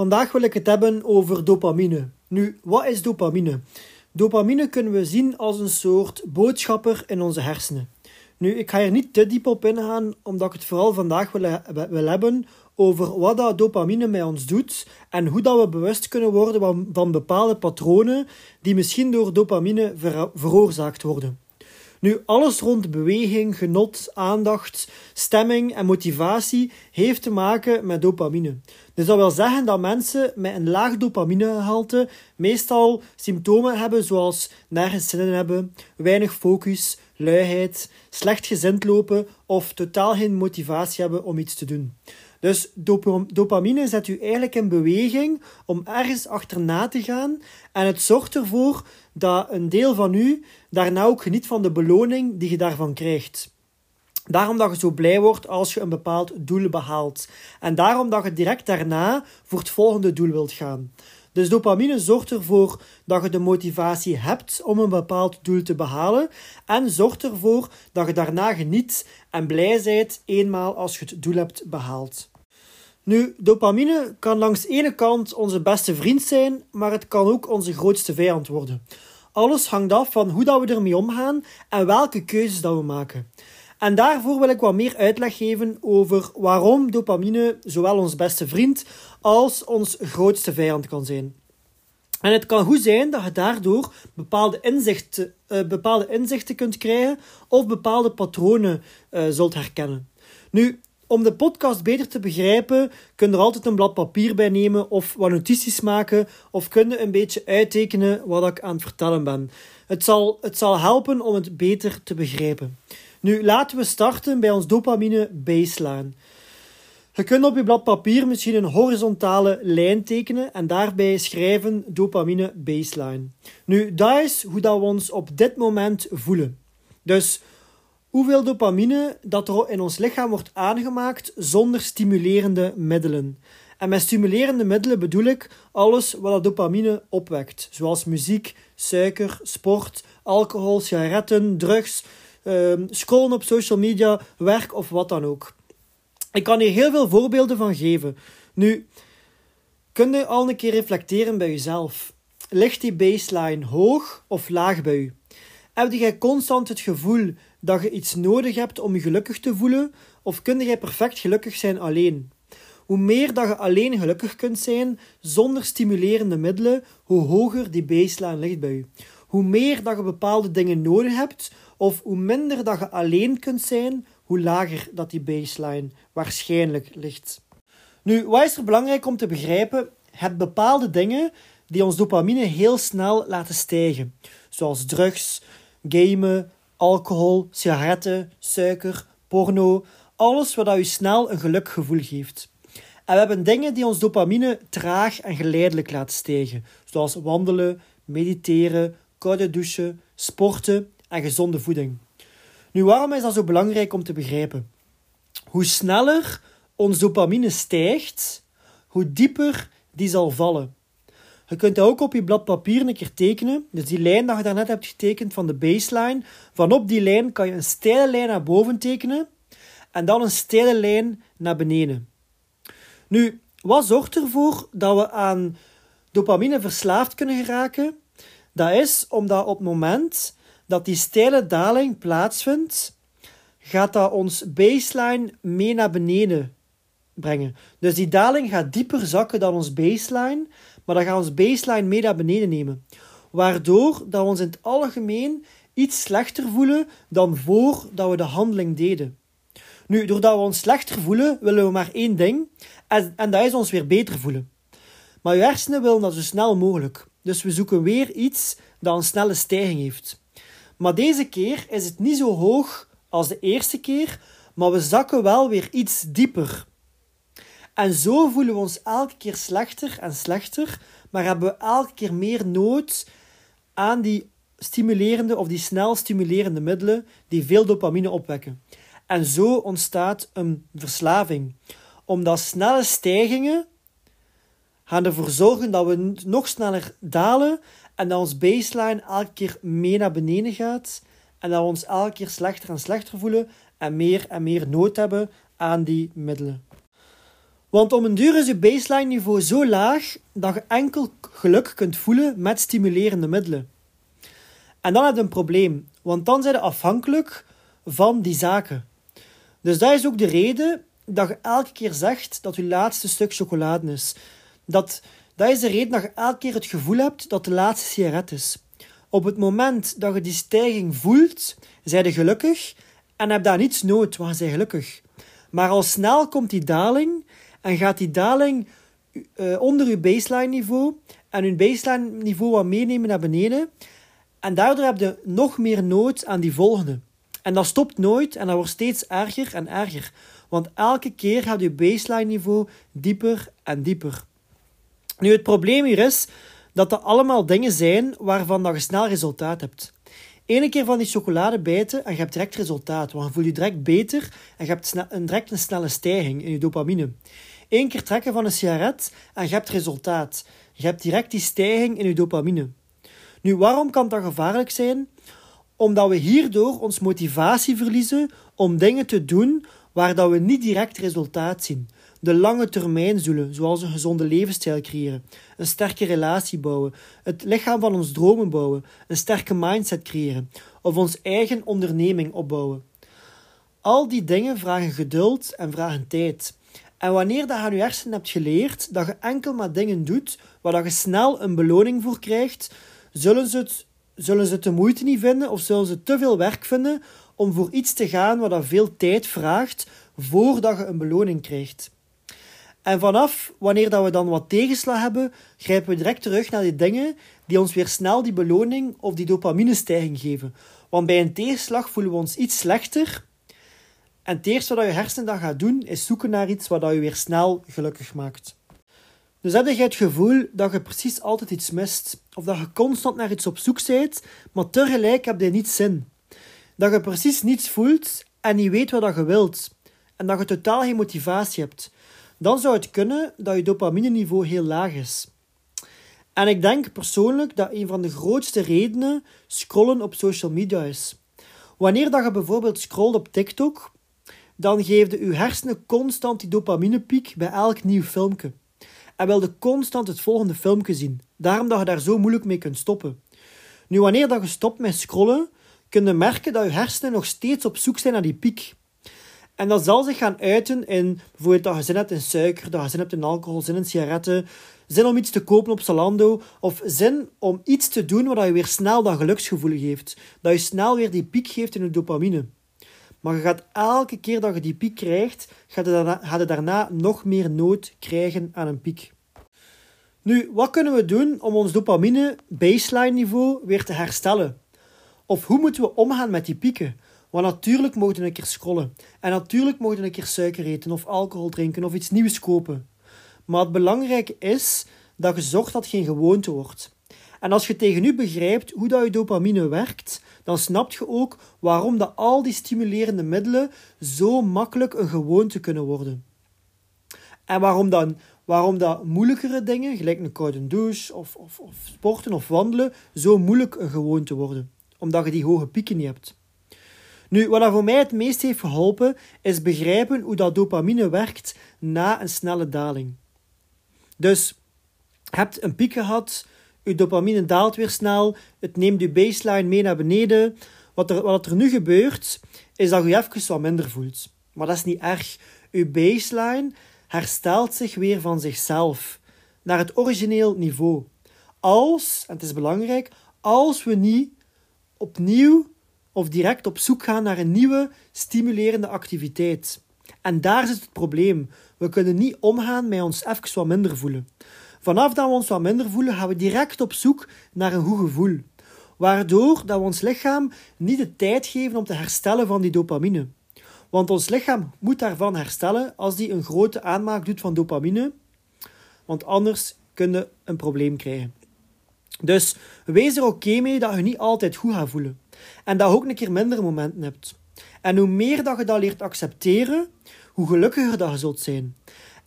Vandaag wil ik het hebben over dopamine. Nu, wat is dopamine? Dopamine kunnen we zien als een soort boodschapper in onze hersenen. Nu, ik ga hier niet te diep op ingaan, omdat ik het vooral vandaag wil, hebben over wat dat dopamine met ons doet en hoe dat we bewust kunnen worden van, bepaalde patronen die misschien door dopamine ver, veroorzaakt worden. Nu, alles rond beweging, genot, aandacht, stemming en motivatie heeft te maken met dopamine. Dus dat wil zeggen dat mensen met een laag dopaminegehalte meestal symptomen hebben zoals nergens zin in hebben, weinig focus, luiheid, slecht gezind lopen of totaal geen motivatie hebben om iets te doen. Dus dopamine zet u eigenlijk in beweging om ergens achterna te gaan en het zorgt ervoor dat een deel van u daarna ook geniet van de beloning die je daarvan krijgt. Daarom dat je zo blij wordt als je een bepaald doel behaalt. En daarom dat je direct daarna voor het volgende doel wilt gaan. Dus dopamine zorgt ervoor dat je de motivatie hebt om een bepaald doel te behalen en zorgt ervoor dat je daarna geniet en blij bent eenmaal als je het doel hebt behaald. Nu, dopamine kan langs de ene kant onze beste vriend zijn, maar het kan ook onze grootste vijand worden. Alles hangt af van hoe dat we ermee omgaan en welke keuzes dat we maken. En daarvoor wil ik wat meer uitleg geven over waarom dopamine zowel ons beste vriend als ons grootste vijand kan zijn. En het kan goed zijn dat je daardoor bepaalde inzichten, uh, bepaalde inzichten kunt krijgen of bepaalde patronen uh, zult herkennen. Nu, om de podcast beter te begrijpen, kun je er altijd een blad papier bij nemen of wat notities maken of kun je een beetje uittekenen wat ik aan het vertellen ben. Het zal, het zal helpen om het beter te begrijpen. Nu, laten we starten bij ons dopamine baseline. Je kunt op je blad papier misschien een horizontale lijn tekenen en daarbij schrijven dopamine baseline. Nu, dat is hoe dat we ons op dit moment voelen. Dus hoeveel dopamine dat er in ons lichaam wordt aangemaakt zonder stimulerende middelen. En met stimulerende middelen bedoel ik alles wat dat dopamine opwekt, zoals muziek, suiker, sport, alcohol, sigaretten, drugs, um, scrollen op social media, werk of wat dan ook. Ik kan hier heel veel voorbeelden van geven. Nu, kun je al een keer reflecteren bij jezelf. Ligt die baseline hoog of laag bij u? Heb jij constant het gevoel dat je iets nodig hebt om je gelukkig te voelen? Of kun jij perfect gelukkig zijn alleen? Hoe meer dat je alleen gelukkig kunt zijn zonder stimulerende middelen, hoe hoger die baseline ligt bij u. Hoe meer dat je bepaalde dingen nodig hebt, of hoe minder dat je alleen kunt zijn, hoe lager dat die baseline waarschijnlijk ligt. Nu, wat is er belangrijk om te begrijpen? Het bepaalde dingen die ons dopamine heel snel laten stijgen, zoals drugs, gamen, alcohol, sigaretten, suiker, porno, alles wat u snel een gelukgevoel geeft. En we hebben dingen die ons dopamine traag en geleidelijk laten stijgen, zoals wandelen, mediteren, koude douchen, sporten en gezonde voeding. Nu, waarom is dat zo belangrijk om te begrijpen? Hoe sneller ons dopamine stijgt, hoe dieper die zal vallen. Je kunt dat ook op je blad papier een keer tekenen. Dus die lijn dat je daarnet hebt getekend van de baseline. Vanop die lijn kan je een steile lijn naar boven tekenen. En dan een steile lijn naar beneden. Nu, wat zorgt ervoor dat we aan dopamine verslaafd kunnen geraken? Dat is omdat op het moment dat die steile daling plaatsvindt, gaat dat ons baseline mee naar beneden brengen. Dus die daling gaat dieper zakken dan ons baseline, maar dan gaat ons baseline mee naar beneden nemen. Waardoor dat we ons in het algemeen iets slechter voelen dan voordat we de handeling deden. Nu, doordat we ons slechter voelen, willen we maar één ding, en, en dat is ons weer beter voelen. Maar je hersenen willen dat zo snel mogelijk. Dus we zoeken weer iets dat een snelle stijging heeft. Maar deze keer is het niet zo hoog als de eerste keer, maar we zakken wel weer iets dieper. En zo voelen we ons elke keer slechter en slechter, maar hebben we elke keer meer nood aan die stimulerende of die snel stimulerende middelen die veel dopamine opwekken. En zo ontstaat een verslaving. Omdat snelle stijgingen gaan ervoor zorgen dat we nog sneller dalen en dat ons baseline elke keer mee naar beneden gaat en dat we ons elke keer slechter en slechter voelen en meer en meer nood hebben aan die middelen. Want om een duur is je baseline niveau zo laag dat je enkel geluk kunt voelen met stimulerende middelen. En dan heb je een probleem, want dan zijn je afhankelijk van die zaken. Dus dat is ook de reden dat je elke keer zegt dat je laatste stuk chocolade is. Dat, dat is de reden dat je elke keer het gevoel hebt dat de laatste sigaret is. Op het moment dat je die stijging voelt, zij je gelukkig en heb daar niets nood, want je gelukkig. Maar al snel komt die daling en gaat die daling uh, onder je baseline niveau en je baseline niveau wat meenemen naar beneden. En daardoor heb je nog meer nood aan die volgende. En dat stopt nooit en dat wordt steeds erger en erger. Want elke keer gaat je baseline niveau dieper en dieper. Nu, het probleem hier is dat dat allemaal dingen zijn waarvan dat je snel resultaat hebt. Eén keer van die chocolade bijten en je hebt direct resultaat. Want je voelt je direct beter en je hebt direct een snelle stijging in je dopamine. Eén keer trekken van een sigaret en je hebt resultaat. Je hebt direct die stijging in je dopamine. Nu, waarom kan dat gevaarlijk zijn? Omdat we hierdoor ons motivatie verliezen om dingen te doen waar dat we niet direct resultaat zien. De lange termijn zullen, zoals een gezonde levensstijl creëren, een sterke relatie bouwen, het lichaam van ons dromen bouwen, een sterke mindset creëren of ons eigen onderneming opbouwen. Al die dingen vragen geduld en vragen tijd. En wanneer dat je aan je hersenen hebt geleerd dat je enkel maar dingen doet waar je snel een beloning voor krijgt, zullen ze, het, zullen ze de moeite niet vinden of zullen ze te veel werk vinden om voor iets te gaan wat dat veel tijd vraagt voordat je een beloning krijgt. En vanaf wanneer dat we dan wat tegenslag hebben, grijpen we direct terug naar die dingen die ons weer snel die beloning of die dopaminestijging geven. Want bij een tegenslag voelen we ons iets slechter. En het eerste wat je hersenen dan gaat doen, is zoeken naar iets wat je weer snel gelukkig maakt. Dus heb je het gevoel dat je precies altijd iets mist, of dat je constant naar iets op zoek bent, maar tegelijk heb je niet zin. Dat je precies niets voelt en niet weet wat je wilt, en dat je totaal geen motivatie hebt dan zou het kunnen dat je dopamine-niveau heel laag is. En ik denk persoonlijk dat een van de grootste redenen scrollen op social media is. Wanneer dat je bijvoorbeeld scrolt op TikTok, dan geeft je hersenen constant die dopaminepiek bij elk nieuw filmpje. En wilde constant het volgende filmpje zien. Daarom dat je daar zo moeilijk mee kunt stoppen. Nu, wanneer dat je stopt met scrollen, kun je merken dat je hersenen nog steeds op zoek zijn naar die piek. En dat zal zich gaan uiten in bijvoorbeeld dat je zin hebt in suiker, dat je zin hebt in alcohol, zin in sigaretten, zin om iets te kopen op Zalando, of zin om iets te doen wat je weer snel dat geluksgevoel geeft. Dat je snel weer die piek geeft in je dopamine. Maar je gaat elke keer dat je die piek krijgt, gaat je daarna, daarna nog meer nood krijgen aan een piek. Nu, wat kunnen we doen om ons dopamine baseline niveau weer te herstellen? Of hoe moeten we omgaan met die pieken? Want natuurlijk mogen we een keer scrollen. En natuurlijk mogen we een keer suiker eten of alcohol drinken of iets nieuws kopen. Maar het belangrijke is dat je zorgt dat het geen gewoonte wordt. En als je tegen u begrijpt hoe dat je dopamine werkt, dan snap je ook waarom dat al die stimulerende middelen zo makkelijk een gewoonte kunnen worden. En waarom dan? Waarom dat moeilijkere dingen, gelijk een koude douche of, of, of sporten of wandelen, zo moeilijk een gewoonte worden. Omdat je die hoge pieken niet hebt. Nu, wat voor mij het meest heeft geholpen, is begrijpen hoe dat dopamine werkt na een snelle daling. Dus, je hebt een piek gehad, je dopamine daalt weer snel, het neemt je baseline mee naar beneden. Wat er, wat er nu gebeurt, is dat je even wat minder voelt. Maar dat is niet erg. Je baseline herstelt zich weer van zichzelf naar het origineel niveau. Als, en het is belangrijk, als we niet opnieuw of direct op zoek gaan naar een nieuwe stimulerende activiteit. En daar zit het probleem. We kunnen niet omgaan met ons even wat minder voelen. Vanaf dat we ons wat minder voelen, gaan we direct op zoek naar een goed gevoel. Waardoor dat we ons lichaam niet de tijd geven om te herstellen van die dopamine. Want ons lichaam moet daarvan herstellen als die een grote aanmaak doet van dopamine, want anders kun je een probleem krijgen. Dus wees er oké mee dat je niet altijd goed gaat voelen. En dat je ook een keer minder momenten hebt. En hoe meer dat je dat leert accepteren, hoe gelukkiger dat je zult zijn.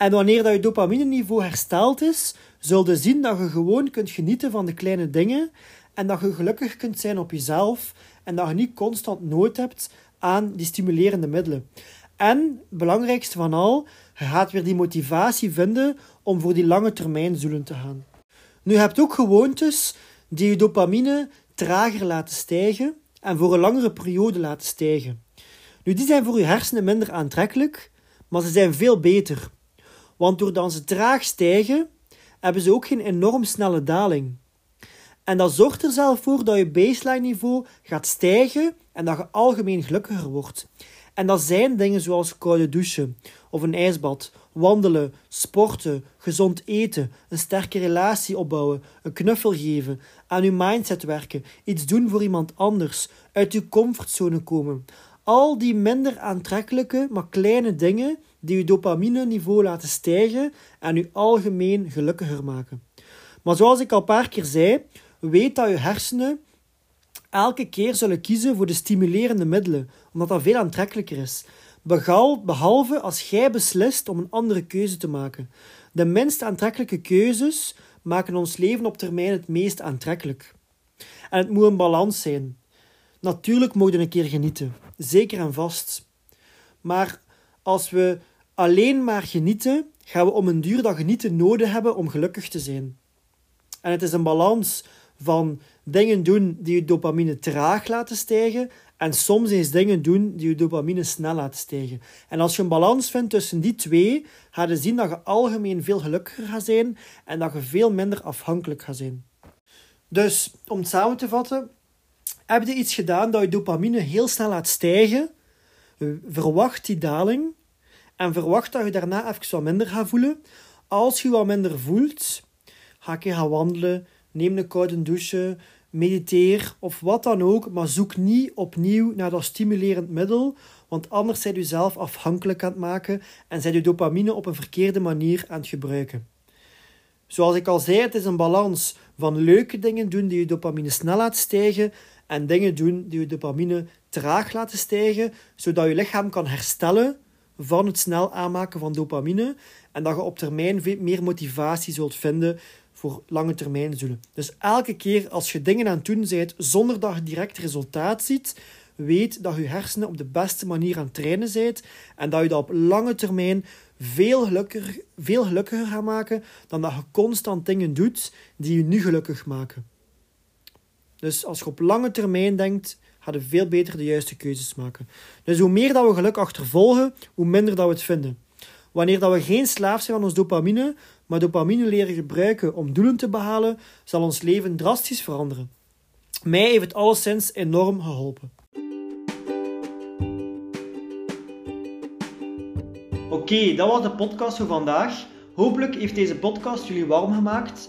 En wanneer dat je dopamine-niveau hersteld is, zul je zien dat je gewoon kunt genieten van de kleine dingen en dat je gelukkig kunt zijn op jezelf en dat je niet constant nood hebt aan die stimulerende middelen. En, belangrijkste van al, je gaat weer die motivatie vinden om voor die lange termijn doelen te gaan. Nu, je hebt ook gewoontes die je dopamine trager laten stijgen en voor een langere periode laten stijgen. Nu, die zijn voor je hersenen minder aantrekkelijk, maar ze zijn veel beter. Want doordat ze traag stijgen, hebben ze ook geen enorm snelle daling. En dat zorgt er zelf voor dat je baseline niveau gaat stijgen en dat je algemeen gelukkiger wordt. En dat zijn dingen zoals koude douchen of een ijsbad, wandelen, sporten, gezond eten, een sterke relatie opbouwen, een knuffel geven, aan je mindset werken, iets doen voor iemand anders, uit je comfortzone komen. Al die minder aantrekkelijke, maar kleine dingen die je dopamine-niveau laten stijgen en je algemeen gelukkiger maken. Maar zoals ik al een paar keer zei, weet dat je hersenen elke keer zullen kiezen voor de stimulerende middelen, omdat dat veel aantrekkelijker is. Behalve als jij beslist om een andere keuze te maken. De minst aantrekkelijke keuzes maken ons leven op termijn het meest aantrekkelijk. En het moet een balans zijn. Natuurlijk mogen we een keer genieten, zeker en vast. Maar als we alleen maar genieten, gaan we om een duur dat genieten nodig hebben om gelukkig te zijn. En het is een balans van dingen doen die je dopamine traag laten stijgen en soms eens dingen doen die je dopamine snel laten stijgen. En als je een balans vindt tussen die twee, ga je zien dat je algemeen veel gelukkiger gaat zijn en dat je veel minder afhankelijk gaat zijn. Dus, om het samen te vatten, heb je iets gedaan dat je dopamine heel snel laat stijgen, verwacht die daling en verwacht dat je daarna even wat minder gaat voelen. Als je wat minder voelt, ga je gaan wandelen, neem een koude douche, mediteer of wat dan ook, maar zoek niet opnieuw naar dat stimulerend middel, want anders zijn je zelf afhankelijk aan het maken en zijn je dopamine op een verkeerde manier aan het gebruiken. Zoals ik al zei, het is een balans van leuke dingen doen die je dopamine snel laat stijgen en dingen doen die je dopamine traag laten stijgen, zodat je lichaam kan herstellen van het snel aanmaken van dopamine en dat je op termijn meer motivatie zult vinden voor lange termijn doelen. Dus elke keer als je dingen aan het doen bent zonder dat je direct resultaat ziet, weet dat je hersenen op de beste manier aan het trainen zijn en dat je dat op lange termijn veel gelukkiger, veel gelukkiger gaat maken dan dat je constant dingen doet die je nu gelukkig maken. Dus als je op lange termijn denkt, ga je veel beter de juiste keuzes maken. Dus hoe meer dat we geluk achtervolgen, hoe minder dat we het vinden. Wanneer dat we geen slaaf zijn van ons dopamine, maar dopamine leren gebruiken om doelen te behalen, zal ons leven drastisch veranderen. Mij heeft het alleszins enorm geholpen. Oké, dat was de podcast voor vandaag. Hopelijk heeft deze podcast jullie warm gemaakt